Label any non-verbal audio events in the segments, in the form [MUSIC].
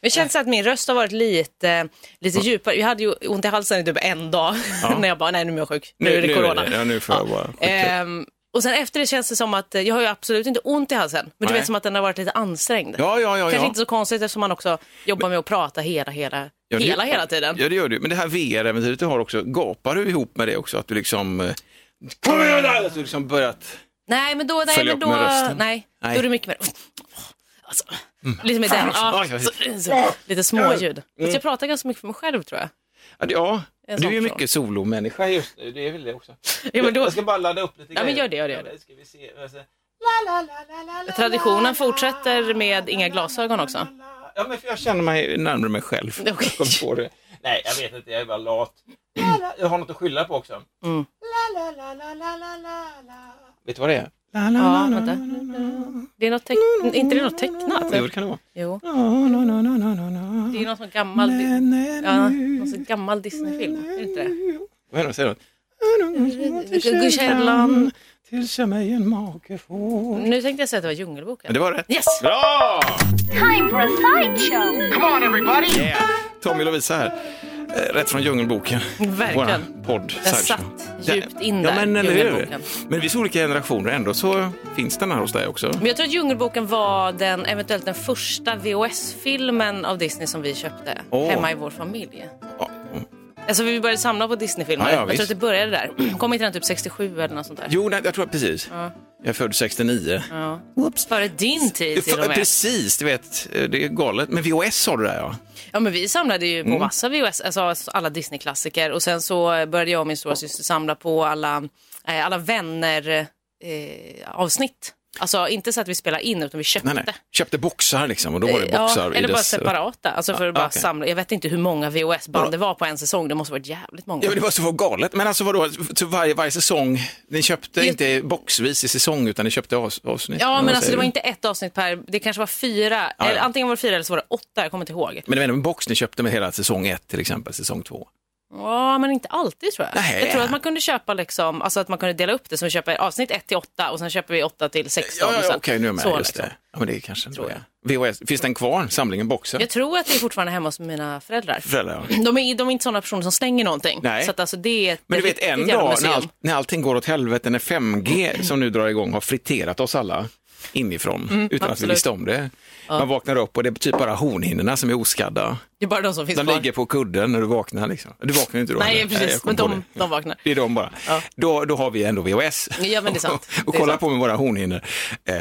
Det känns att min röst har varit lite, lite djupare. Jag hade ju ont i halsen i typ en dag [LAUGHS] när jag bara, nej nu är jag sjuk, nu, är det corona. ja, nu får jag bara... Ehm, och sen efter det känns det som att, eh, jag har ju absolut inte ont i halsen, men du Nej. vet som att den har varit lite ansträngd. Ja, ja, ja. Kanske ja. inte så konstigt eftersom man också jobbar med att prata hela, hela, Ja, det- hela, hela tiden. Ja, det gör du. Men det här VR-äventyret du har också, gapar du ihop med det också? Att du liksom... eh, Kom igen där! Att du liksom börjat... Nej, men då, nej, Följa men upp då, med rösten. nej, Nej. Då är det mycket mer, alltså, lite med den, [LAUGHS] ja, så, så, lite småljud. Fast jag pratar ganska mycket för mig själv tror jag. Ja, du är ju mycket solomänniska just nu. Det är väl det också. Ja, men då- Jag ska bara ladda upp lite Ja, men grejer. gör det, gör det, gör det. Ska vi se. Traditionen fortsätter med inga glasögon också. Ja, men för jag känner mig närmare mig själv. [LAUGHS] Okej. Jag kom på det. Nej, jag vet inte. Jag är bara lat. Jag har något att skylla på också. Mm. Vet du vad det är? Ja, vänta. Det är något teck... inte det är något tecknat? Jo, det kan det vara. Jo, det är någon sån gammal, ja, någon sån gammal Disney-film. Är det inte det? Vad är det? Säger de? Guldkällan. Tills mig en make får. Nu tänkte jag säga att det var Djungelboken. Men det var rätt. Yes! Bra! Time for a sideshow. Come on, everybody! Yeah. Tommy Lovisa här. Eh, Rätt från Djungelboken. Verkligen. Våran podd. Sideshow. satt djupt in Ja, där, men eller hur? Men vi är så olika generationer ändå så finns den här hos dig också. Men jag tror att Djungelboken var den, eventuellt den första VHS-filmen av Disney som vi köpte Åh. hemma i vår familj. Ja, mm. Alltså vi började samla på Disney-filmer. Ja, ja, jag tror att det började där. [CLEARS THROAT] Kom inte den typ 67 eller något sånt där? Jo, nej, jag tror precis. Jag är född 69. Ja. Före din tid till och med. Precis, du vet, det är galet. Men VHS sa du där ja. Ja men vi samlade ju på Mm. massa VHS, alltså alla Disney-klassiker och sen så började jag och min stora syster samla på alla, eh, alla vänner eh, avsnitt. Alltså inte så att vi spelade in utan vi köpte. Nej, nej. Köpte boxar liksom och då var det Ja, boxar i eller bara dess... separata. Alltså för att bara okej. samla. Jag vet inte hur många VHS-band det var på en säsong. Det måste varit jävligt många. Ja, men det var så galet. Men alltså vadå, så varje, varje säsong, ni köpte Det- inte boxvis i säsong utan ni köpte avs- avsnitt? Ja, men alltså det var inte ett avsnitt per, det kanske var fyra, Ja, ja. eller antingen var det fyra eller så var det åtta, jag kommer inte ihåg. Men det var en box ni köpte med hela säsong ett till exempel, säsong två. Ja, men inte alltid tror jag. Nej. Jag tror att man kunde köpa liksom, alltså att man kunde dela upp det, så vi köper avsnitt 1 till 8 och sen köper vi 8 till 16. Ja, ja, sen- okej, nu är jag med. så, just liksom. det. Ja, men det är kanske Tror jag. VHS, finns den kvar, samlingen boxar? Jag tror att det är fortfarande hemma hos mina föräldrar. Föräldrar, ja. De är, de är inte sådana personer som slänger någonting. Nej. Så att alltså det är Men du vet en dag när, all, när allting går åt helvete, när 5G som nu drar igång har friterat oss alla inifrån utan att vi Mm, absolut. visste om det. Man vaknar upp och det är typ bara hornhinnorna som är oskadda. Det är bara de som finns De kvar. ligger på kudden när du vaknar. Liksom. Du vaknar inte då. Nej, eller? precis. kom men de, de vaknar. Det är de bara. Ja. Då, då har vi ändå VHS. Ja, men det är sant. [LAUGHS] och Det är kolla sant. på med våra hornhinnor. Eh,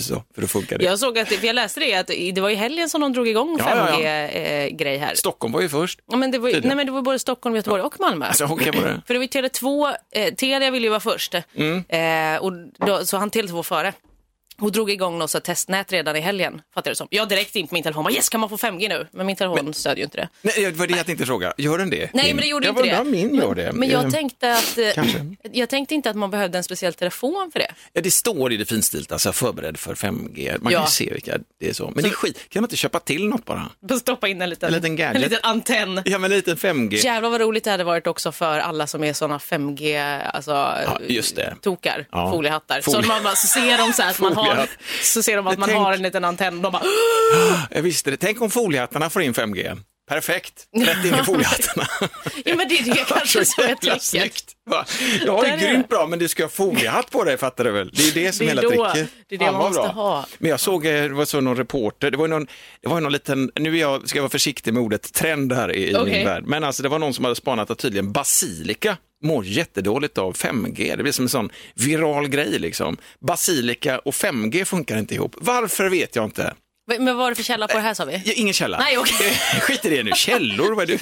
så, för då funkar det. Jag såg att, för jag läste det, att det var i helgen som de drog igång Ja, ja, ja. 5G-grej här. Stockholm var ju först. Ja, men det var, nej, men det var både Stockholm, Göteborg och Malmö. Alltså, var det. För det var ju Tele2, eh, Telia ville ju vara först. Mm. Eh, och då, så han Tele2 före. Och drog igång något så testnät redan i helgen, fattar du som. Jag direkt in på min telefon, bara, yes kan man få 5G nu? Men min telefon stödjer ju inte det. Nej, det var det jag tänkte fråga. Gör den det? Nej, Din? men det gjorde jag inte det. om min gör det. Men jag Eh, tänkte att, eh, Kanske. jag tänkte inte att man behövde en speciell telefon för det. Ja, det står i det finstilta, alltså förberedd för 5G. Man Ja. kan ju se vilka det är så. Men det är skit. Kan man inte köpa till något bara? Stoppa in en liten, En liten gadget. en liten antenn. Ja, men en liten 5G. Jävlar vad roligt det hade varit också för alla som är sådana 5G, alltså just det. tokar, Ja. foliehattar. Folie- Så, man, bara- så ser de så, här att man har, Foliehatt. så ser de att man Tänk- har en liten antenn och de bara Jag visste det. Tänk om foliehattarna får in 5G. Perfekt, rätt in i [LAUGHS] foliehattarna. Ja men det är det kanske som är tricket. snyggt. Va? Ja, det Där är är grymt bra, men du ska ha foliehatt på dig, fattar du väl? Det är det som Det är hela då- tricket. det är det man måste bra. ha. Men jag såg, eh, det var så någon reporter, det var ju någon, det var ju någon liten, nu är jag, ska jag vara försiktig med ordet trend här i, Okej. min värld, men alltså det var någon som hade spanat att tydligen basilika mår jättedåligt av 5G. Det blir som en sån viral grej liksom. Basilika och 5G funkar inte ihop. Varför vet jag inte. Men vad var det för källa på det här sa vi? Ja, Ingen källa. Nej, okej. [LAUGHS] Skit i det nu. Källor, vad är du?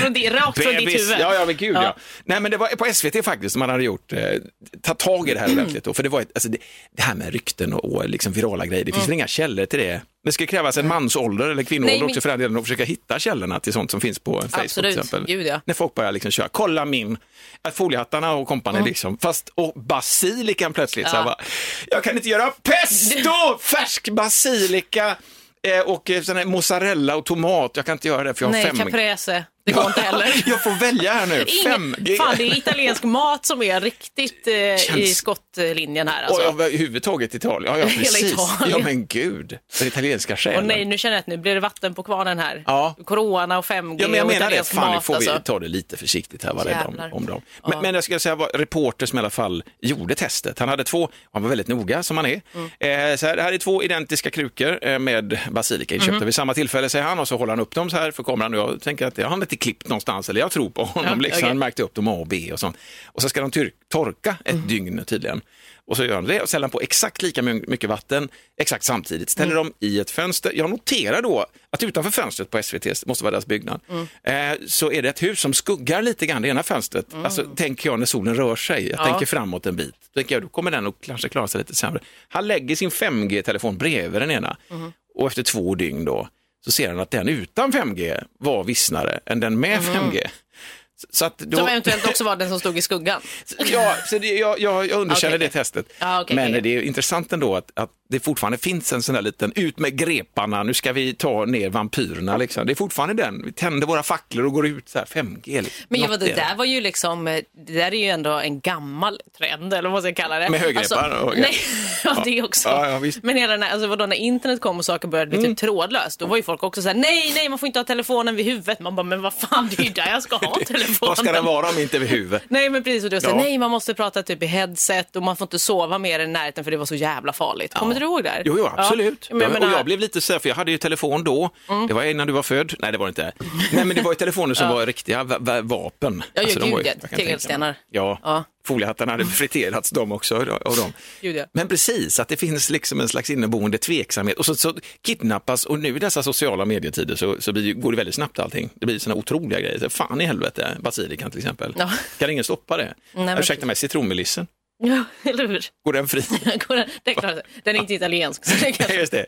Från [LAUGHS] det, rakt från ditt huvud. Ja, ja, men gud ja. Ja. Nej, men det var på SVT faktiskt som man hade gjort, eh, tagit tag i det här ordentligt. Då, för det var ett, alltså det, det här med rykten och, och liksom virala grejer, det finns väl inga källor till det. Det ska krävas en mansålder eller kvinnoålder också för den delen och försöka hitta källorna till sånt som finns på Facebook Absolut. till exempel. Gud, ja. När folk börjar liksom köra, kolla min, att foliehattarna och kompani liksom, fast och basilikan plötsligt, så här, Ja. bara, jag kan inte göra pesto, färsk basilika eh, och eh, mozzarella och tomat, jag kan inte göra det för jag har Nej, fem caprese. Det går inte heller. [LAUGHS] Jag får välja här nu. 5G. fan, det är italiensk mat som är riktigt eh, i Känns- skottlinjen här. Och Alltså. jag, överhuvudtaget Italien. Ja, ja [LAUGHS] Hela precis. Italien. Ja, men gud. Den italienska själen. Och nej, nu känner jag att nu blir det vatten på kvarnen här. Ja. Corona och 5G Ja, men jag och menar det. italiensk Fan, nu mat. får vi alltså. ta det lite försiktigt här, var om, om dem. Men, Ja. men jag ska säga vad reporter som i alla fall gjorde testet. Han hade två, han var väldigt noga som han är. Mm. Eh, så här, här är två identiska krukor eh, med basilika inköpta Mhm. vid samma tillfälle, säger han. Och så håller han upp dem så här för kameran. Och jag tänker att jag har inte klippt någonstans, eller jag tror på honom. Ja, liksom. okej. Han märkte upp dem A och B och sånt. Och så ska de torka ett Mm. dygn tydligen. Och så gör de det och ställer han på exakt lika my- mycket vatten exakt samtidigt. Ställer Mm. dem i ett fönster. Jag noterar då att utanför fönstret på SVT, måste vara deras byggnad, Mm. eh, så är det ett hus som skuggar lite grann det ena fönstret. Alltså tänker jag när solen rör sig. Jag Ja. tänker framåt en bit. Då tänker jag, då kommer den att kanske klara sig lite sämre. Han lägger sin 5G-telefon bredvid den ena Mm. och efter två dygn då så ser han att den utan 5G var vissnare än den med 5G. Så- då... Som eventuellt också var den som stod i skuggan. [LAUGHS] Ja, så det, jag, jag, jag underkänner Okej, det testet. Ja, okej, Men okej. det är intressant ändå att, att det fortfarande finns en sån där liten, ut med greparna, nu ska vi ta ner vampyrerna. Liksom. Det är fortfarande den, vi tänder våra facklor och går ut så här 5G. liksom. Men ja, Något det är där var ju liksom, eh, det där är ju ändå en gammal trend, eller vad man ska kalla det. Med högrepar och- [LAUGHS] nej, ja, det också. Ja, ja, visst. Men hela den här, alltså vadå, när internet kom och saker började bli Mm. typ trådlöst, då var ju folk också så här: nej, nej, man får inte ha telefonen vid huvudet. Man bara, men vad fan, det är ju där jag ska ha [LAUGHS] telefonen. Vad ska den vara om inte vid huvudet? [LAUGHS] Nej men precis, och du säger Ja. nej man måste prata typ i headset och man får inte sova mer i närheten för det var så jävla farligt. Kommer du ihåg det? Jo, jo absolut. Ja. Men Ja, Mm. och jag blev lite så för jag hade ju telefon då. Det var innan du var född. Nej, det var det inte. [LAUGHS] Nej, men det var ju telefoner som var riktiga va- va- vapen. Ja, ja, de var ju- gud, ja. Tegelstenar. Ja, Ja. Foliehattarna hade friterats de också. Av dem. Men precis, att det finns liksom en slags inneboende tveksamhet. Och så, så kidnappas, och nu i dessa sociala medietider så, så blir, går det väldigt snabbt allting. Det blir sådana otroliga grejer. Fan i helvete, basilikan till exempel. Ja. Kan ingen stoppa det? men Ursäkta mig, citronmelissen, Ja, [LAUGHS] eller hur? går den fri? det är klart, den är inte italiensk. Så det [LAUGHS] kan... Just det.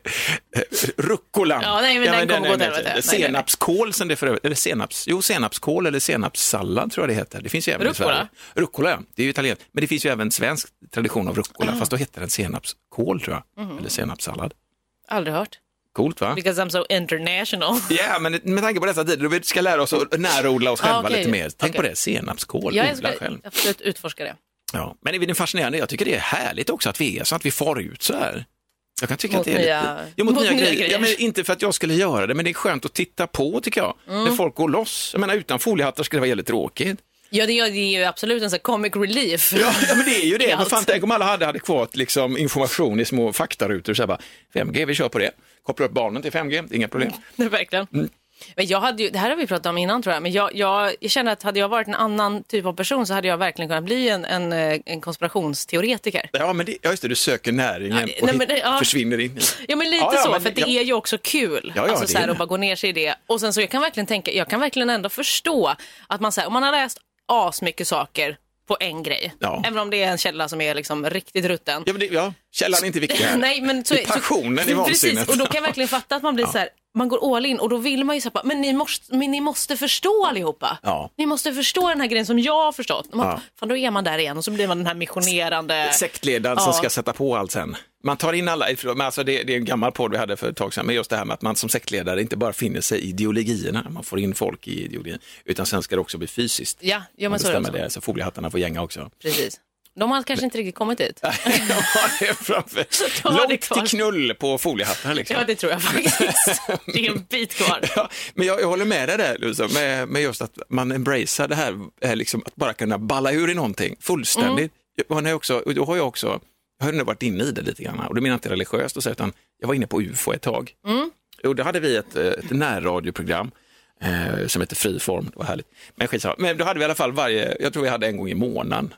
Rucolan. Ja, nej, men den kommer gå åt helvete. Senapskål som det för övrigt, eller senaps, jo senapskål eller senapssallad tror jag det heter. Det finns ju även Rucola? i Sverige. Rucola, ja. Det är ju italienskt. Men det finns ju även svensk tradition av rucola, fast då heter den senapskål tror jag. Mhm. Eller senapssallad. Aldrig hört. Coolt va? Because I'm so international. [LAUGHS] Ja, men med tanke på dessa tider, då vi ska lära oss att närodla oss själva Ja, okej. lite mer. Tänk Okej. på det, senapskål, Ja, jag odla ska själv. absolut utforska det. Ja. Men det är fascinerande, jag tycker det är härligt också att vi är så att vi far ut så här. Jag kan tycka Mot att det är nya- lite... Ja, mot, mot nya, nya grejer. grejer. Ja, men inte för att jag skulle göra det, men det är skönt att titta på tycker jag. Mm. När folk går loss. Jag menar utan foliehattar skulle det vara jävligt tråkigt. Ja, det är ju absolut en sån comic relief. Ja, ja men det är ju det. [LAUGHS] Men fan, tänk om alla hade adekvat liksom, information i små faktarutor. Så här bara, 5G, vi kör på det. Koppla upp barnen till 5G, inga problem. [LAUGHS] Nej, verkligen. Mm. Men jag hade ju, det här har vi pratat om innan tror jag, men jag, jag, jag känner att hade jag varit en annan typ av person så hade jag verkligen kunnat bli en, en, eh, en konspirationsteoretiker. Ja, men det, ja, just det, du söker näringen Ja, och nej, men hit- ja. försvinner in Ja men lite Ja, ja, så, men för det- ja. är ju också kul. Ja, ja, alltså så här, att bara gå ner sig i det. Och sen så jag kan verkligen tänka, jag kan verkligen ändå förstå att man säger, om man har läst asmycket saker på en grej, Ja. även om det är en källa som är liksom riktigt rutten. Ja, det, ja, källan är inte viktig här. [LAUGHS] Nej, men så, det är passionen så, i [LAUGHS] Precis, vansinnet. och då kan jag verkligen fatta att man blir så här, man går all in och då vill man ju säga, men ni måste, men ni måste förstå allihopa. Ja. Ni måste förstå den här grejen som jag har förstått. Man, Ja. Fan, då är man där igen och så blir man den här missionerande... Sektledaren Ja. som ska sätta på allt sen. Man tar in alla, men alltså det, det är en gammal podd vi hade för ett tag sedan, men just det här med att man som sektledare inte bara finner sig i ideologierna, man får in folk i ideologin, utan sen ska det också bli fysiskt. Ja, ja Man men så är det bestämmer också. det, så foliehattarna får gänga också. Precis. De har kanske inte riktigt kommit dit. Framför. [LAUGHS] Långt till knull på foliehattarna liksom. Ja, det tror jag faktiskt. [LAUGHS] Det är en bit kvar. Ja, men jag, jag håller med dig där, Lucia, med, med just att man embracear det här, eh, liksom, att bara kunna balla ur i någonting fullständigt. Jag, man är också, och då har jag också, jag har nu varit inne i det lite grann, och det menar jag inte religiöst, och så, utan jag var inne på UFO ett tag. Och då hade vi ett, eh, ett närradioprogram eh, som heter Friform, det var härligt. Men skitsamma, men då hade vi i alla fall varje, jag tror vi hade en gång i månaden,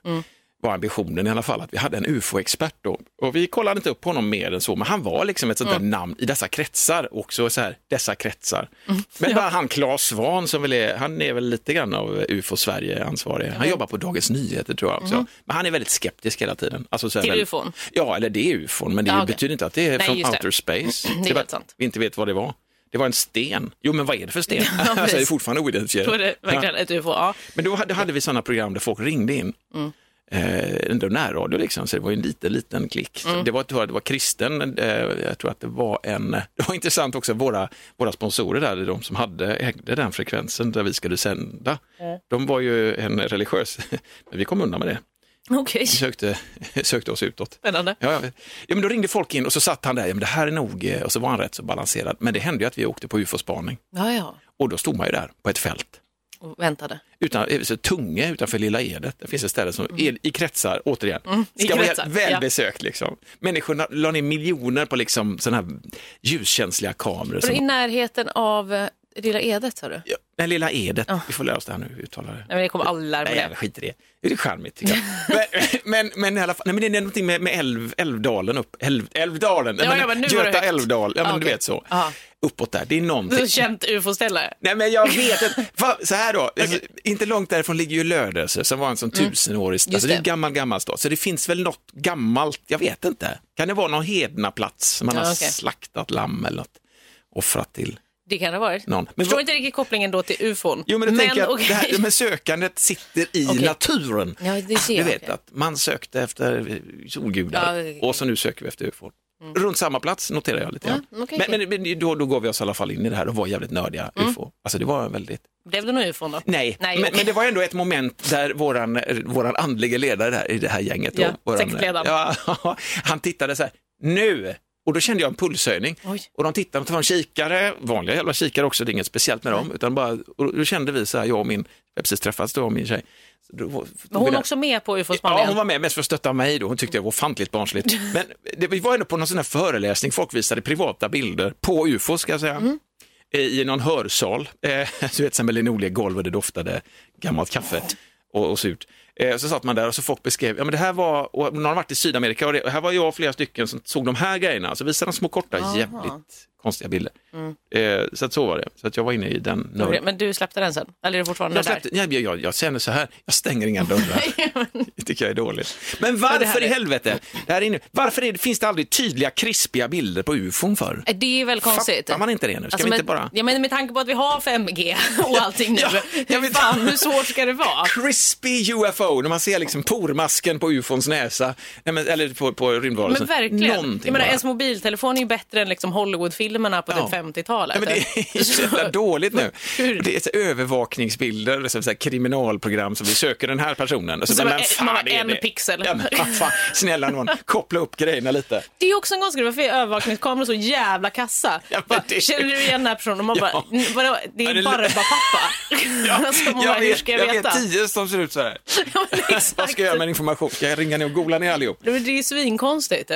var ambitionen i alla fall att vi hade en UFO-expert då. Och vi kollade inte upp honom mer än så, men han var liksom ett sånt där namn i dessa kretsar, också så här, dessa kretsar. Men bara han Claes Svahn som väl är, han är väl lite grann av UFO Sverige ansvarig. Han jobbar på Dagens Nyheter tror jag också. Men han är väldigt skeptisk hela tiden. Alltså, så här, Till väl- ufon? Ja, eller det är ufon, men det Ja, okej. betyder inte att det är Nej, från just det. outer space. Det är helt sant. Vi inte vet vad det var. Det var en sten. Jo, men vad är det för sten? [LAUGHS] Ja, alltså, det är fortfarande Då är oidentifierat. det verkligen ett ufo. Ja. Men då hade, hade vi sådana program där folk ringde in. Mm. eh, ändå närradio liksom, så det var en liten, liten klick. Så Det, var, det, var, det var kristen, eh, jag tror att det var en, [LAUGHS] det var intressant också, våra, våra sponsorer där, de som hade, ägde den frekvensen där vi skulle sända, de var ju en religiös, [LAUGHS] men vi kom undan med det. Vi sökte, [LAUGHS] sökte oss utåt. spännande. Ja, ja, men då ringde folk in och så satt han där, ja, men det här är nog, eh, och så var han rätt så balanserad. Men det hände ju att vi åkte på ufo-spaning Ja, ja. och då stod man ju där på ett fält. Och väntade. Utan, eh, så Tunge utanför Lilla Edet, det finns ett ställe som är, i kretsar, återigen, Mm. i ska kretsar, vara välbesökt. Liksom. Människorna la ner miljoner på liksom, sådana här ljuskänsliga kameror. Och I Som, närheten av eh, Lilla Edet sa du? ja, nej, Lilla Edet, vi får lära oss det här nu, hur uttalar det. Nej, men det kommer lära mig Nej, det. jag skiter i det. Det är charmigt tycker jag. [LAUGHS] men, men, men i alla fall, nej, men det är någonting med, med älv, Älvdalen upp, älv, Älvdalen, Ja, Nej, ja, men Göta älvdal, ja men Ah, du vet så. Aha. Uppåt där, det är Du någonting. har känt ufo-ställe? Nej men jag vet inte, [LAUGHS] så här då, alltså, inte långt därifrån ligger ju Lödöse som var en sån tusenårig, alltså det är en Mm. gammal, gammal stad. Så det finns väl något gammalt, jag vet inte. Kan det vara någon hednaplats som man Ja, har okej. slaktat lamm eller något, offrat till Det kan det ha varit. någon. Men Förstår vad- inte riktigt kopplingen då till ufon. Jo men jag tänker att okej. det här med sökandet sitter i Okej. naturen. Ja, det ser Du jag, vet okej. att man sökte efter solgudar Ja, det- och så nu söker vi efter ufon. Runt samma plats noterar jag lite grann. Mm, okej, men, okej. men, då, då går vi oss i alla fall in i det här och var jävligt nördiga ufo. Alltså det var väldigt Blev det någon ufon då? Nej, Nej, men, okej. men det var ändå ett moment där våran, våran andlige ledare där, i det här gänget, då, Ja, våran, sektledaren. ja, [LAUGHS] han tittade så här, nu! Och då kände jag en pulshöjning. Oj. Och de tittade, de tog fram kikare, vanliga jävla kikare också, det är inget speciellt med dem, utan bara, och då kände vi så här, jag och min, har precis träffats då, min tjej. Då, var- hon också med på Ja, ufo-spaningen? hon var med mest för att stötta mig då. Hon tyckte jag var ofantligt barnsligt. [LAUGHS] Men det, vi var ändå på någon sån här föreläsning, folk visade privata bilder på ufo ska jag säga. Mm. I någon hörsal, eh, [LAUGHS] du vet, med linoleumgolv och det doftade gammalt kaffe och, och surt. Eh, så satt man där och så folk beskrev, ja men det här var, och någon har varit i Sydamerika och, det, och här var jag och flera stycken som såg de här grejerna, så visade de små korta jävligt konstiga bilder. Eh, så att så var det, så att jag var inne i den nörden. Men du släppte den sen? Eller är det fortfarande Jag, där? släppte, jag, jag, jag känner så här, jag stänger inga dörrar. [LAUGHS] det tycker jag är dåligt. Men varför i helvete? Det här är inne, varför är, det- finns det aldrig tydliga, krispiga bilder på ufon för? Eh, Det är väl konstigt. Fattar man inte det nu? Ska Alltså, vi inte bara... ja, men med tanke på att vi har 5G [LAUGHS] och allting nu. Ja, jag hur vet- fan, hur svårt ska det vara? Crispy UFO, när man ser liksom pormasken på ufons näsa, men, eller på, på rymdvarelsen. Men verkligen. Någonting Jag menar, ens mobiltelefon är ju bättre än liksom Hollywoodfilmerna på Ja. typ 50-talet. Nej, men det är [LAUGHS] så jävla dåligt nu. Hur? Det är så övervakningsbilder, så så kriminalprogram som vi söker den här personen. Och Så bara, bara men fan, man har det är en det. pixel. Ja, men, vad fan, snälla någon, koppla upp grejerna lite. Det är också en konstig grej, varför är övervakningskameror så jävla kassa? Ja, Bara, det- Känner du igen den här personen? Och man bara, Ja. "Mm, vadå, det Ja, är bara pappa. [LAUGHS] [LAUGHS] alltså, man bara, jag, hur vet, ska jag, jag veta? vet tio som ser ut så här. Ja. Vad ska jag göra med information? Ska jag ringa ner och googla ner allihop? Det är ju svinkonstigt.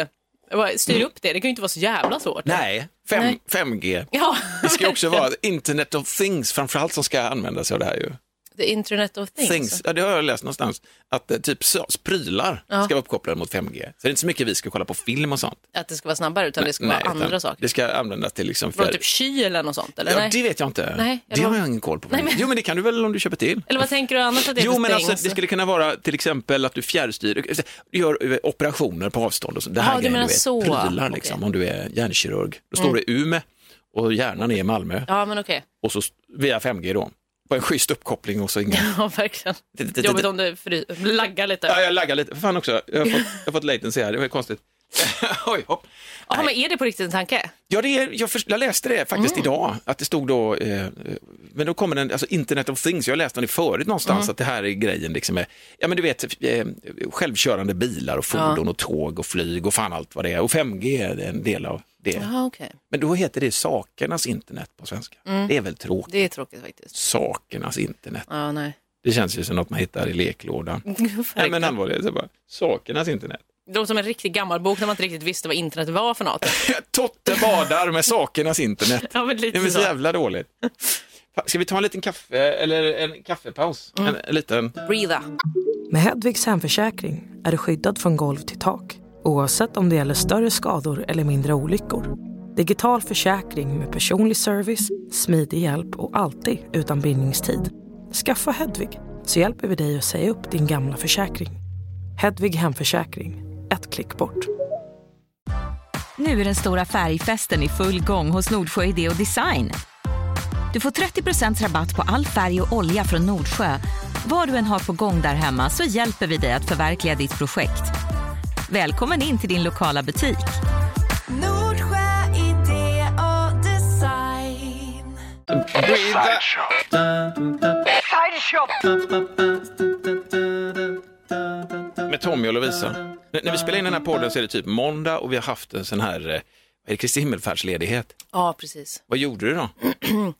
Styr upp det, det kan ju inte vara så jävla svårt. Nej, fem, Nej. 5G. Ja, Det ska ju också [LAUGHS] vara Internet of Things framförallt som ska använda sig av det här ju. The Internet of Things. Things. Ja, det har jag läst någonstans. Att eh, typ så- prylar Ja. ska vara uppkopplade mot 5G. Så det är inte så mycket vi ska kolla på film och sånt. Att det ska vara snabbare, utan det ska vara andra saker. Det ska användas till liksom Vadå, fjärr- typ eller något sånt? Eller? Ja, Nej. det vet jag inte. Nej, det har jag ingen koll på. Nej, men- Jo, men det kan du väl om du köper till. Eller vad tänker du annars att det är Jo, för men alltså, things? det skulle kunna vara till exempel att du fjärrstyr, gör eh, operationer på avstånd och så. Det här Ja, du grejen, menar vet, så. prylar Okej. Mm. liksom, om du är hjärnkirurg. Då står det Umeå och hjärnan är i Malmö Ja, men okej. och så via 5G då. På en schysst uppkoppling och så ingen... [LAUGHS] Ja, verkligen. Jobbigt om det fry... laggar lite. Ja, Ja, jag laggar lite. Fan också, jag har fått, jag har fått latency här, det var konstigt. [LAUGHS] Oj, hopp. men är det på riktigt en tanke? Ja, det är, jag, först, jag läste det faktiskt Mm. idag, att det stod då, eh, men då kommer den, alltså Internet of Things, jag läste den förut någonstans, Mm. att det här är grejen liksom med, ja men du vet, eh, självkörande bilar och fordon och tåg och flyg och fan allt vad det är, och 5G är en del av det. Ja, okej. Men då heter det sakernas internet på svenska. Det är väl tråkigt, Det är tråkigt faktiskt. sakernas internet. Ja, nej. Det känns ju som något man hittar i leklådan. [LAUGHS] Nej men allvarligt, så bara, sakernas internet. Det låter som en riktigt gammal bok när man inte riktigt visste vad internet var för något. [LAUGHS] Totte badar med sakernas internet. [LAUGHS] Ja, men Det lite är väl så så. jävla dåligt. Ska vi ta en liten kaffe, eller en kaffepaus? Mm. En, en liten... Breatha. Med Hedvigs hemförsäkring är du skyddad från golv till tak oavsett om det gäller större skador eller mindre olyckor. Digital försäkring med personlig service, smidig hjälp och alltid utan bindningstid. Skaffa Hedvig så hjälper vi dig att säga upp din gamla försäkring. Hedvig hemförsäkring, ett klick bort. Nu är den stora färgfesten i full gång hos Nordsjö Idé och Design. Du får 30% rabatt på all färg och olja från Nordsjö. Vad du än har på gång där hemma så hjälper vi dig att förverkliga ditt projekt. Välkommen in till din lokala butik. Nordsjö idé och design. Med Tommy och Lovisa. N- När vi spelar in den här podden så är det typ måndag och vi har haft en sån här eh, vad är det, Kristi himmelfärdsledighet. Ja, precis. Vad gjorde du då? [CLEARS THROAT]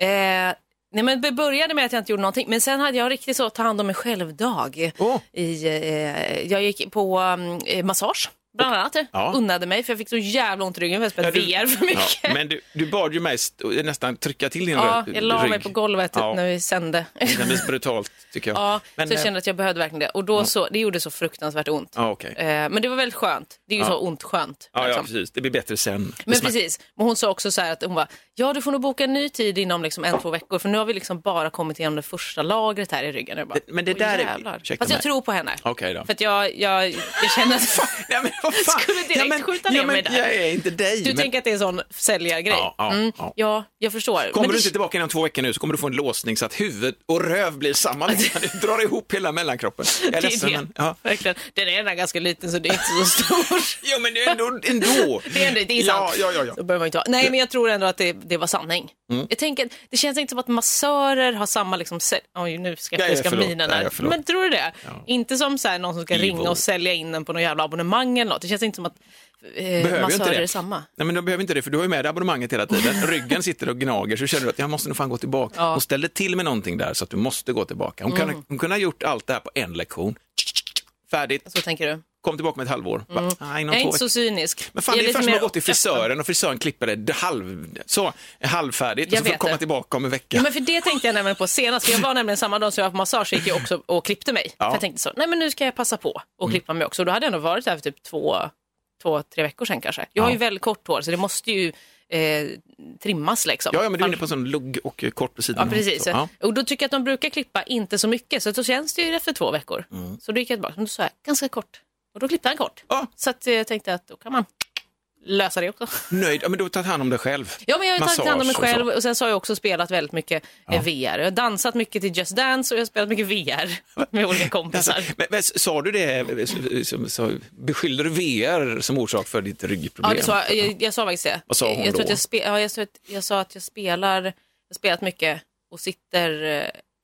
Eh, nej, men det började med att jag inte gjorde någonting, men sen hade jag riktigt så ta hand om mig själv-dag. I, eh, jag gick på um, eh, massage, bland annat. Ja. Unnade mig, för jag fick så jävla ont i ryggen för jag Ja, spelade du- VR för mycket. Ja, men du, du bad ju mig st- nästan trycka till din Ja, rygg. jag la mig på golvet Ja. när vi sände. Det kändes brutalt tycker jag. Ja, men, så jag eh, kände att jag behövde verkligen det. Och då så, det gjorde så fruktansvärt ont. Ja, okej. Eh, men det var väldigt skönt. Det är ju Ja. så ont skönt. Ja, ja, liksom. precis. Det blir bättre sen. Men precis, men hon sa också så här att hon bara, ja du får nog boka en ny tid inom liksom en, två veckor för nu har vi liksom bara kommit igenom det första lagret här i ryggen. Bara, men det "Åh, där är- jävlar." ursäkta Fast jag tror på henne. Okej då. För att jag, jag, jag känner att [LAUGHS] [LAUGHS] Ja? Skulle direkt ja, men, skjuta ner ja, men, mig där. Jag är inte dig. du men... tänker att det är en sån säljargrej. Ja, ja, mm, ja. ja, jag förstår. Kommer du inte tillbaka inom två veckor nu så kommer du få en låsning så att huvud och röv blir samma. Liksom. [LAUGHS] Du drar ihop hela mellankroppen. Jag är det är ledsen det. men... Ja. Verkligen. Den är redan ganska liten så det är inte så [LAUGHS] stor. Jo men ändå... ändå. Det är, ändå, det är sant. Ja, ja, ja. ja. Man inte vara. Nej, men jag tror ändå att det, det var sanning. Mm. Jag tänker, det känns inte som att massörer har samma liksom, oj nu ska Ja, jag ja, fiska minen Ja, här. ja, men tror du det? Inte som så här, någon som ska Evil. ringa och sälja in den på någon jävla abonnemang eller något. Det känns inte som att eh, massörer är samma. Nej men du behöver inte det för du har ju med dig abonnemanget hela tiden. [LAUGHS] Ryggen sitter och gnager så känner du att jag måste nog fan gå tillbaka. Ja. Mm. Hon ställde till med någonting där så att du måste gå tillbaka. Hon, kunde, hon kunde ha gjort allt det här på en lektion. Färdigt, Så tänker du? Kom tillbaka med ett halvår. Bara, "Nej, inom Jag är inte veckor." så cynisk. Men fan, det är ungefär som att gå till frisören och frisören klipper det, det halv, så, halvfärdigt och Jag så får du komma det. tillbaka om en vecka. Ja, men för det tänkte jag nämligen på senast, för jag var nämligen samma dag som jag var på massage gick jag också och klippte mig. Ja. Mm. För jag tänkte så, nej men nu ska jag passa på och klippa mig också. Och då hade jag nog varit där för typ två, två, tre veckor sedan kanske. Jag har Ja. ju väldigt kort hår så det måste ju eh, trimmas liksom. Ja, ja, men du är inne på en sån lugg och kort på sidan. Ja, precis. Så, ja. Och då tycker jag att de brukar klippa inte så mycket, så då känns det ju efter två veckor. Mm. Så då gick jag tillbaka, men då sa jag ganska kort. Och då klippte han kort. Ja. Så att, eh, jag tänkte att då kan man lösa det också. Nöjd, ja, men du har tagit hand om dig själv. Ja, men jag har tagit hand om mig och själv och sen så har jag också spelat väldigt mycket eh, VR. Jag har dansat mycket till Just Dance och jag har spelat mycket VR [LAUGHS] med olika kompisar. Alltså, men, men, sa du det, eh, så, så, beskyllde du VR som orsak för ditt ryggproblem? Ja, det sa, jag, jag sa faktiskt det. Vad sa hon jag, då? Jag, spe, ja, jag, sa att, jag sa att jag spelar, jag spelat mycket och sitter,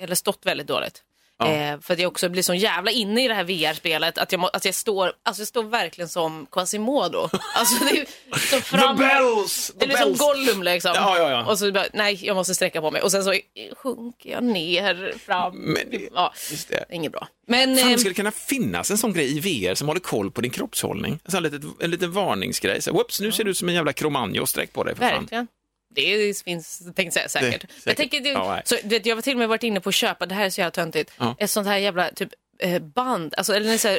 eller stått väldigt dåligt. Ja. Eh, för att jag också blir så jävla inne i det här VR-spelet att jag, må, att jag står, alltså jag står verkligen som Quasimodo. [LAUGHS] Alltså det är så fram, The bells! det The är liksom bells! Gollum liksom. Ja, ja, ja. Och så bara, nej jag måste sträcka på mig och sen så sjunker jag ner fram. Men det- ja, Just det. inget bra. Men Fan, eh, det skulle kunna finnas en sån grej i VR som håller koll på din kroppshållning. En, sån litet, en liten varningsgrej. Så, whoops, nu ser du ut som en jävla kromanjo, sträck på dig för fan. Verkligen. Det finns, tänkte jag säkert. Det- Jag, säkert. tänker, det, Ja, nej. så, du vet, jag var till och med varit inne på att köpa, det här är så jävla töntigt, Ja. ett sånt här jävla typ eh, band, alltså, eller en sån här,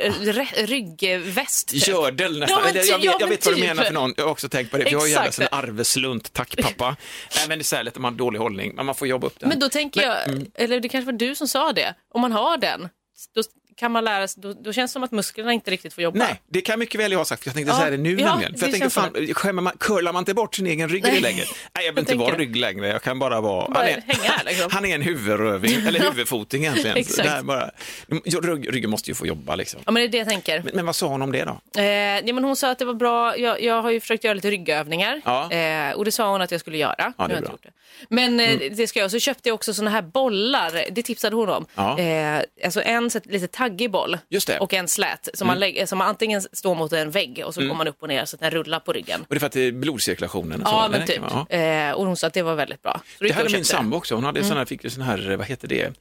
eh, ryggväst. Typ. Gördel nästan. Ja, men jag, ty- jag, vet- ja, jag men vet vad du typ. menar för någon. Jag har också tänkt på det. Vi har ju jävla sån arveslunt. Tack pappa. Nej, men det är så här om man har dålig hållning. Men man får jobba upp den. Men då tänker jag, mm. eller det kanske var du som sa det, om man har den, då kan man lära sig, då, då känns det som att musklerna inte riktigt får jobba. Nej, det kan mycket väl jag ha sagt, för jag tänkte Ja, så här är nu ja, nämligen. För jag känns fan, skämmer man, curlar man inte bort sin egen rygg läget? [LAUGHS] Nej, jag behöver inte vara rygg längre, jag kan bara vara... Bara han, är, här, liksom. han är en huvudröving, eller [LAUGHS] huvudfoting egentligen. Exakt. Bara, rygg, ryggen måste ju få jobba liksom. Ja men det är det jag tänker. Men, men vad sa hon om det då? Eh, ja, men hon sa att det var bra, jag, jag har ju försökt göra lite ryggövningar Ja. eh, och det sa hon att jag skulle göra. Ja, det är bra. Mm. Men eh, det ska jag, så köpte jag också såna här bollar, det tipsade hon om. Ja. Eh, alltså en så, lite taggig boll. Mm. och en slät som, man lägger, som man antingen står mot en vägg och så går man upp och ner så att den rullar på ryggen. Och det är för att det är blodcirkulationen? och så, Ja, eller? men typ. Ja. Eh, och hon sa att det var väldigt bra. Så Det hade min sambo också, hon hade sån här, fick ju sån här, vad heter det?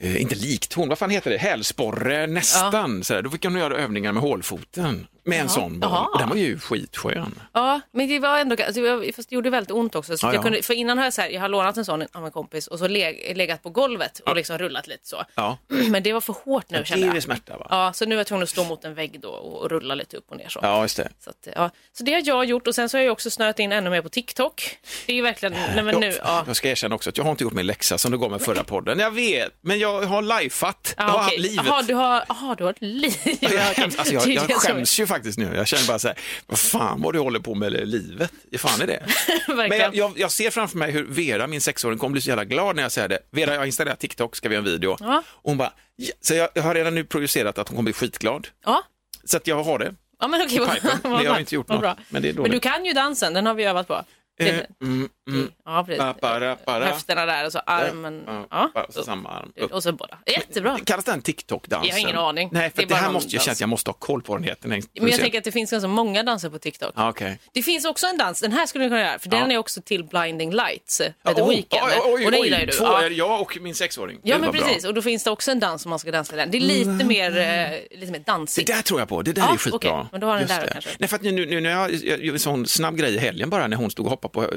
Eh, inte liktorn, vad fan heter det? Hälsporre, nästan. Så där. Då fick hon göra övningar med hålfoten med en sån boll. Jaha. Och den var ju skitskön. Ja, men det var ändå, alltså, var- fast det gjorde väldigt ont också. Så Ja, jag ja. kunde, för innan har jag så här, jag har lånat en sån av en kompis och så leg, legat på golvet och liksom rullat lite så. Ja, Men det var för hårt nu det kände är jag. smärta va? Ja, så nu är jag tvungen att stå mot en vägg då och rulla lite upp och ner så. Ja, just det. Så, att, ja. så det har jag gjort och sen så har jag också snöat in ännu mer på TikTok. Det är ju verkligen, nej men nu, jag, ja. jag ska erkänna också att jag har inte gjort min läxa som du gav mig förra podden. Jag vet, men jag har lifeat. jag Ja, har okej. livet. Jaha, du har, aha, du har ett liv. jag, skäms, alltså jag, jag skäms ju faktiskt nu. Jag känner bara så här, vad fan vad du håller på med livet. Vad fan är det? [LAUGHS] Men jag, jag, jag ser framför mig hur Vera, min sexåring, kommer bli så jävla glad när jag säger det. Vera, jag har installerat TikTok, ska vi göra en video? Ja. Och hon bara, ja. så jag, jag har redan nu producerat att hon kommer bli skitglad. Ja. Så att jag har det. Ja men okej, I vad, [LAUGHS] vad jag har inte gjort något. Bra. Men det är Men du kan ju dansen, den har vi övat på. Eh, mm, mm, Ja, precis. ba, bara. Höfterna där och så armen. Ja, Ja. bara, så samma arm. upp. Och så båda. Jättebra. Kallas den TikTok-dansen? Jag har ingen aning. Nej, Det för det, bara här måste jag känna att jag måste ha koll på den heter. Men jag tänker att det finns ganska många danser på TikTok. Ja, okej. Det finns också en dans, den här skulle du kunna göra, för den är också till Blinding Lights, eh, Ja, The oj, Weeknd. oj, oj, och det oj, gillar ju du. Två, Ja. jag och min sexåring. Ja Det men var bra. precis, och då finns det också en dans som man ska dansa den. Det är lite mer, eh, lite mer Det dansigt. där tror jag på, det där Ja, är skitbra. okej, men då har den där det. kanske. Nej, för att nu, nu när jag, jag en sån snabb grej i helgen bara när hon stod och hoppade på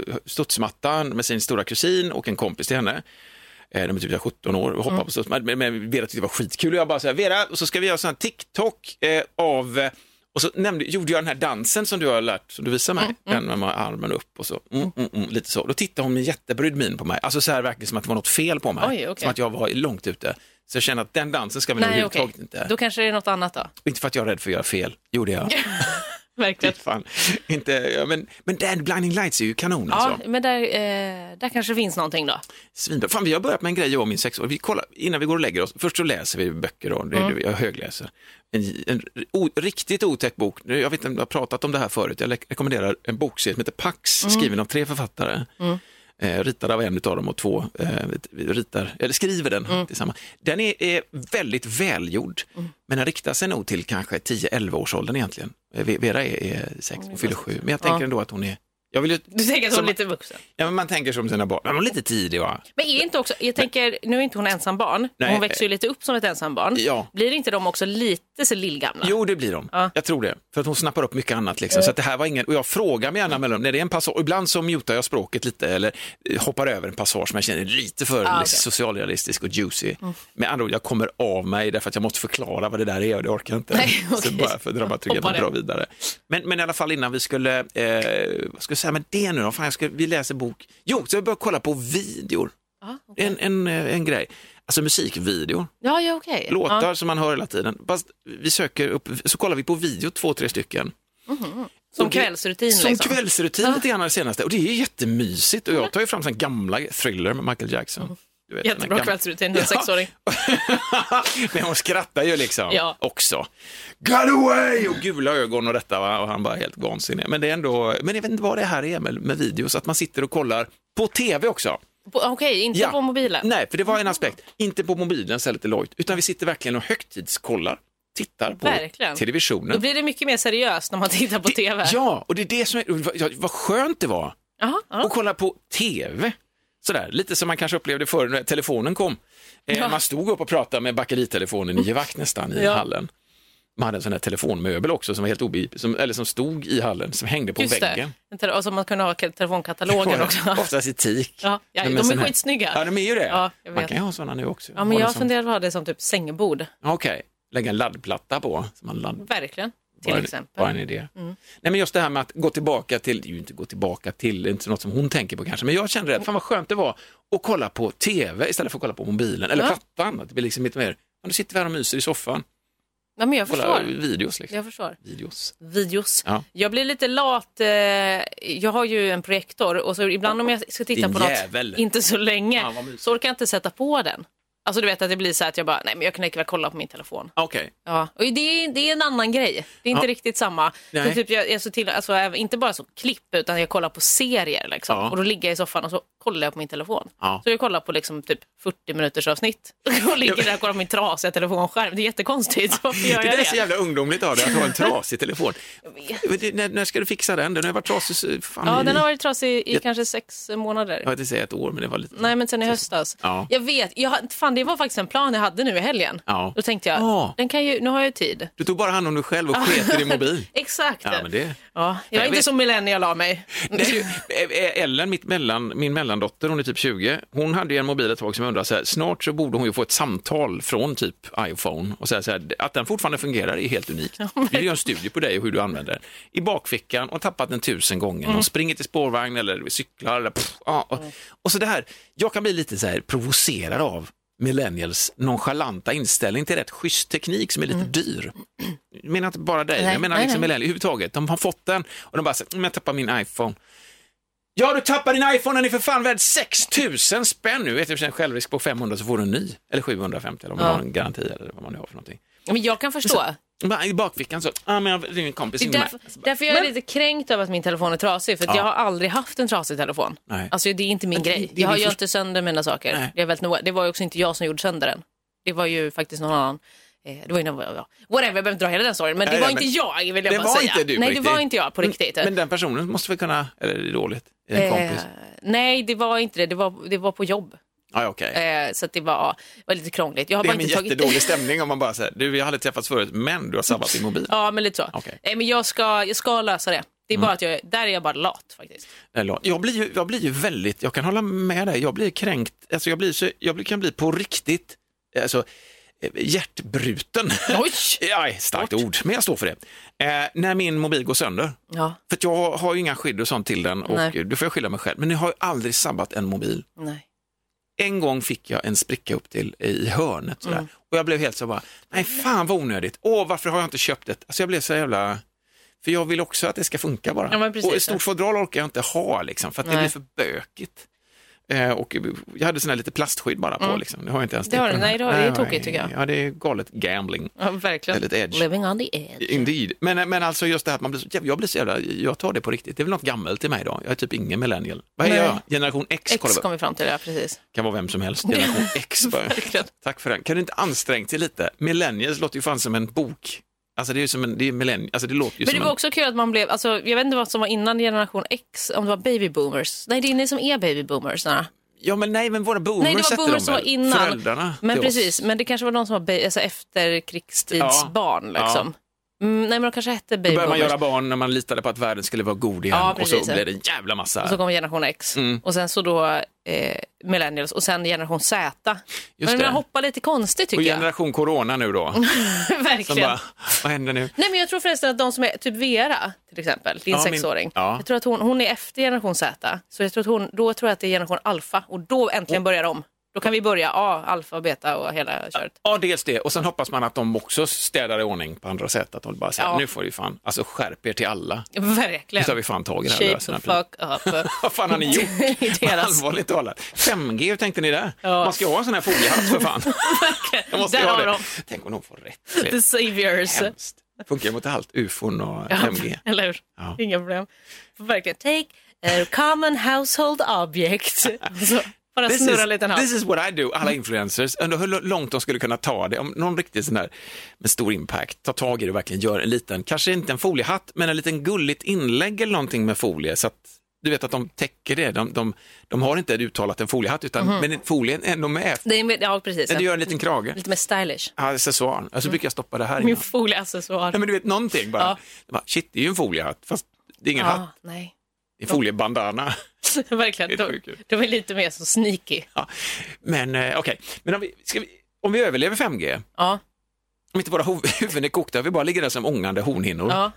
studsmattan med sin stora kusin och en kompis till henne. Eh, De är typ 17 år och hoppar Mm. på studsmattan. Men, men Vera tyckte det var skitkul och jag bara så här, Vera, och så ska vi göra sån här TikTok eh, av och så nämnde, gjorde jag den här dansen som du har lärt, som du visar mig, den med armen upp och så, mm, mm, mm, lite så. Då tittade hon med jättebrydd min på mig, alltså så här verkligen som att det var något fel på mig, Oj, okej. som att jag var långt ute. Så jag känner att den dansen ska vi nog överhuvudtaget inte, då kanske det är något annat då. inte för att jag är rädd för att göra fel, gjorde jag. [LAUGHS] [LAUGHS] [LAUGHS] Verkligen. Fan. Inte, ja, men, men den Blinding Lights är ju kanon Ja, alltså. men där, eh, där kanske finns någonting då. Svinbra. Fan, vi har börjat med en grej jag och min sexåring. Vi kollar, innan vi går och lägger oss, först så läser vi böcker då, det, Mm. jag högläser. En, en o, riktigt otäck bok, jag vet inte om jag har pratat om det här förut, jag re- rekommenderar en bokserie som heter Pax, Mm. skriven av tre författare. Eh, ritad av en av dem och två eh, ritar, eller skriver den Mm. tillsammans. Den är, är väldigt välgjord, men den riktar sig nog till kanske 10-11 års åldern egentligen. Eh, Ve- Vera är, är sex, hon fyller sju, men jag tänker ändå att hon är jag vill ju, Du tänker att hon är lite vuxen. Ja, men man tänker som sina barn, men hon är lite tidig va? Men är inte också, jag tänker, nu är inte hon ensam barn, Nej. hon växer ju lite upp som ett ensam barn. Ja. Blir inte de också lite så lillgamla? Jo, det blir de. Ja. Jag tror det. För att hon snappar upp mycket annat. Liksom. Så att det här var ingen... Och jag frågar mig gärna mellan... När det är en passage... Ibland så mutar jag språket lite eller eh, hoppar över en passage som jag känner lite för Ja, okej. liksom, socialrealistisk och juicy. Med andra ord, jag kommer av mig därför att jag måste förklara vad det där är och det orkar jag inte. Nej, [LAUGHS] Så okej. bara för dramaturgin att dra vidare. Men, men i alla fall innan vi skulle... Eh, vad ska jag säga med det nu då? Fan, jag ska, vi läser bok. Jo, så jag börjar kolla på videor. Ja, okej. En, en, eh, en grej. Alltså musikvideor. ja, ja okej. Låtar Ja. som man hör hela tiden. Fast vi söker upp, så kollar vi på video, två, tre stycken. Som Och det- kvällsrutin Som liksom. kvällsrutin lite grann det senaste. Och det är jättemysigt. Och jag tar ju fram sån gamla thriller med Michael Jackson. Du vet, Jättebra gamla- kvällsrutin, en sexåring. [LAUGHS] Men hon skrattar ju liksom Ja. också. Got away! Och gula ögon och detta va? och han bara helt vansinnig. Men det är ändå, men jag vet inte vad det här är med, med videos, att man sitter och kollar på tv också. Okej, inte Ja. på mobilen? Nej, för det var en aspekt. Inte på mobilen så lite lojt, utan vi sitter verkligen och högtidskollar, tittar på Verkligen. televisionen. Då blir det mycket mer seriöst när man tittar på tv. Ja, och det är det som är, vad, vad skönt det var Jaha, ja. att kolla på tv. Sådär, lite som man kanske upplevde förr när telefonen kom. Eh, Ja. Man stod upp och pratade med bakeritelefonen i givakt nästan i Ja. hallen. Man hade en sån här telefonmöbel också som var helt obegriplig, som, eller som stod i hallen, som hängde på Just väggen. det. Och så man kunde ha telefonkatalogen [LAUGHS] också. Oftast i teak. Ja, ja, de är här- skitsnygga. Ja, de är ju det. Ja, jag man kan ju ha sådana nu också. Ja, men jag som- funderar på att ha det som typ sängbord. Okej, lägga en laddplatta på. Som man ladd... Verkligen, till Bara en- exempel. Bara en idé. Nej, men just det här med att gå tillbaka till, det är ju inte gå tillbaka till, det är inte något som hon tänker på kanske, men jag kände det, fan vad skönt det var att kolla på tv istället för att kolla på mobilen eller Ja. plattan. Att det blir liksom lite mer, ja, nu sitter vi här och myser i soffan, Ja, men jag kolla förstår. videos. Liksom. Jag förstår. Videos. Videos. Ja. Jag blir lite lat. Eh, jag har ju en projektor och så ibland om jag ska titta Din på något jävel. inte så länge Ja, så orkar jag inte sätta på den. Alltså du vet att det blir så här att jag bara, nej men jag kan lika väl kolla på min telefon. Okej, Ja, och det är, det är en annan grej. Det är inte Ja. riktigt samma. Nej. Så typ jag, jag så till, alltså, inte bara så klipp, utan jag kollar på serier. Liksom. Ja. Och då ligger jag i soffan och så kollar jag på min telefon. Ja. Så jag kollar på liksom, typ 40 minuters avsnitt. [LAUGHS] Och ligger där och kollar på min trasiga telefonskärm. Det är jättekonstigt. [LAUGHS] Varför gör det jag där är så det? jävla ungdomligt av dig att ha en [LAUGHS] trasig telefon. det- när, när ska du fixa den? Den har varit trasig fan, Ja, i, den har varit trasig i Jag- kanske sex månader. jag inte säga ett år, men det var lite... Nej, men sen i höstas. Ja. Jag vet, jag, har- fan, det var faktiskt en plan jag hade nu i helgen. Ja. Då tänkte jag, Ja. den kan ju, nu har jag ju tid. Du tog bara hand om dig själv och sket i din [LAUGHS] mobil. Exakt. Ja, men det... Ja, jag Jag är inte vet. som millennial av mig. Nej, eh, Ellen, mitt mellan, min mellandotter, hon är typ 20, hon hade ju en mobil ett tag som undrade så här, snart så borde hon ju få ett samtal från typ iPhone och säga så här, att den fortfarande fungerar är helt unikt. Vi göra en studie på dig och hur du använder den. I bakfickan och tappat den tusen gånger. Mm. De springer till spårvagn eller cyklar eller pff, ja, och, och så det här, jag kan bli lite så här provocerad av millennials nonchalanta inställning till rätt schysst teknik som är lite dyr. Jag menar inte bara dig, Mm. Nej, jag menar nej, liksom nej. millennials överhuvudtaget. De har fått den och de bara säger, "Mm, jag tappar min iPhone. Ja, du tappar din iPhone, den är för fan värd 6000 spänn nu. Vet du, en självrisk på 500 så får du en ny. Eller 750 eller om du Ja. har en garanti eller vad man nu har för någonting. Men jag kan förstå. Bara I bakfickan så, ah, men jag ringer en kompis. Det är därför, därför jag är lite kränkt över att min telefon är trasig. För Ja. jag har aldrig haft en trasig telefon. Nej. Alltså det är inte min Men det- grej. det är jag har ju inte sönder mina saker. Nej. Det, är väldigt noga. det var ju också inte jag som gjorde sönder den. Det var ju faktiskt någon annan. Eh, Det var ju whatever, jag behöver inte dra hela den storyn. Men Nej, det var nej, inte men- jag vill jag Det bara var säga. inte du på Nej, riktigt. det var inte jag på riktigt. Men den personen måste väl kunna, eller är det dåligt? Är det en Eh, kompis? nej, det var inte det. Det var, det var på jobb. Ja, okej. Eh, så att det var, var lite krångligt. Jag har Det är bara en inte tagit... jättedålig stämning om man bara säger, du vi har aldrig träffats förut, men du har sabbat din mobil. [LAUGHS] Ja, men lite så. Okej. Eh, men jag ska, jag ska lösa det. Det är bara att jag, där är jag bara lat faktiskt. Jag blir, ju, jag blir ju väldigt, jag kan hålla med dig, jag blir kränkt, alltså jag, blir så, jag kan bli på riktigt, alltså eh, hjärtbruten. Oj! [LAUGHS] Aj, starkt ord, men jag står för det. Eh, när min mobil går sönder, Ja, för jag har ju inga skydd och sånt till den och Nej. då får jag skylla mig själv, men jag har ju aldrig sabbat en mobil. nej. En gång fick jag en spricka upp till i hörnet sådär. Mm. och jag blev helt så bara, nej fan vad onödigt, åh varför har jag inte köpt ett, alltså jag blev så jävla, för jag vill också att det ska funka bara. Ja, och ett stort fodral orkar jag inte ha liksom, för att det Nej. blir för bökigt. Eh, och jag hade sån här lite plastskydd bara på, liksom. det har jag inte ens Mm. Det har nej, det har- det är tokigt, tycker jag. Ja, det är galet gambling. Ja, verkligen. Edge. Living on the edge. Indeed. Men, men alltså just det här att man blir så, jag blir så jävla, jag tar det på riktigt. Det är väl något gammalt i mig då. Jag är typ ingen millennial. Vad är Nej. jag? Generation X, X kollar vi. kom vi fram till, ja precis. Kan vara vem som helst. Generation [LAUGHS] X bara. Tack för den. Kan du inte ansträngt dig lite? Millennials låter ju fan som en bok. Alltså det är ju som en, det är millennial, alltså det låter ju Men det var en... också kul att man blev, alltså, jag vet inte vad som var innan generation X, om det var baby boomers. Nej, det är ni som är baby boomers. Nej, Ja men nej, men våra boomers Nej det var boomers som var innan. Föräldrarna Men precis, oss. men det kanske var de som var alltså, efterkrigstidsbarn. Ja. Liksom. Mm, nej men de kanske hette Då baby började man boomers. göra barn när man litade på att världen skulle vara god igen Ja, och precis. så blev det en jävla massa. Och så kom generation X. Mm. Och sen så då eh, millennials och sen generation Z. Men det. man hoppar lite konstigt och tycker jag. generation corona nu då. [LAUGHS] Som Verkligen. bara, vad händer nu? Nej men jag tror förresten att de som är, typ Vera till exempel, din Ja, min- sexåring. ja. Jag tror att hon, hon är efter generation Z. Så jag tror att hon, då tror jag att det är generation alfa och då äntligen börjar de. Då kan vi börja A, alfa, beta och hela köret. Ja, dels det. Och sen hoppas man att de också städar i ordning på andra sätt. Att de bara säger, Ja. nu får vi fan, alltså skärp er till alla. Verkligen. Nu tar vi fan tag i det här. Shape the fuck up. [LAUGHS] Vad fan har ni gjort? [LAUGHS] I deras- Allvarligt talat. 5G, hur tänkte ni där? Ja. Man ska ha en sån här foliehatt för fan. [LAUGHS] Jag måste Där ha det. de. Tänk om de får rätt. The saviors. hemskt. Funkar mot allt, ufon och Ja, 5G. Eller hur? Ja. Inga problem. Verkligen. Take a common household object. Bara This snurra is, en liten hatt. this is what I do, alla influencers. Undrar hur långt de skulle kunna ta det. Om någon riktigt sån där med stor impact tar tag i det och verkligen gör en liten, kanske inte en foliehatt, men en liten gulligt inlägg eller någonting med folie. Så att du vet att de täcker det. De, de, de har inte uttalat en foliehatt, utan, men folien är ändå med. Det är, med- ja, precis. Du gör en liten krage. Lite mer stylish. Ja, accessoar. Och så brukar jag stoppa det här Min folieaccessoar. Nej, men du vet någonting bara. Ja. bara. Shit, det är ju en foliehatt, fast det är ingen Ja, hatt. nej. Det är foliebandana. [LAUGHS] Verkligen. Det är De, de är lite mer så sneaky. Ja. Men eh, okej, men om vi, ska vi, om vi överlever 5G, Ja, om inte våra [LAUGHS] huvuden är kokta, vi bara ligger där som ångande hornhinnor, ja.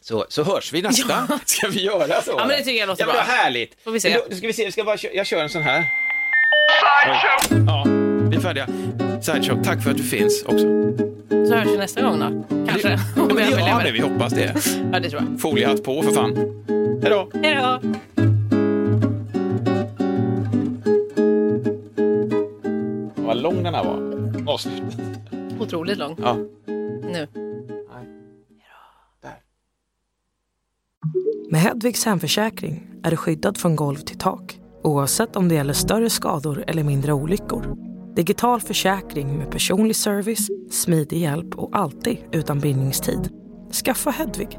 så, så hörs vi nästa. [LAUGHS] Ska vi göra så? Ja, men det tycker jag låter ja, bra. härligt. Får vi se. Då, ska vi se, jag, ska bara, jag kör en sån här. Ja, vi är färdiga. Sideshow, tack för att du finns också. Så hörs vi nästa gång då. Kanske. Ja, Om vi det, ja, det, vi hoppas det. Ja, det tror jag. Foliehatt på för fan. Hej då. Hej då. Vad lång den här var. Avslut. Otroligt lång. Ja. Nu. Där. Med Hedvigs hemförsäkring är du skyddad från golv till tak oavsett om det gäller större skador eller mindre olyckor. Digital försäkring med personlig service, smidig hjälp och alltid utan bindningstid. Skaffa Hedvig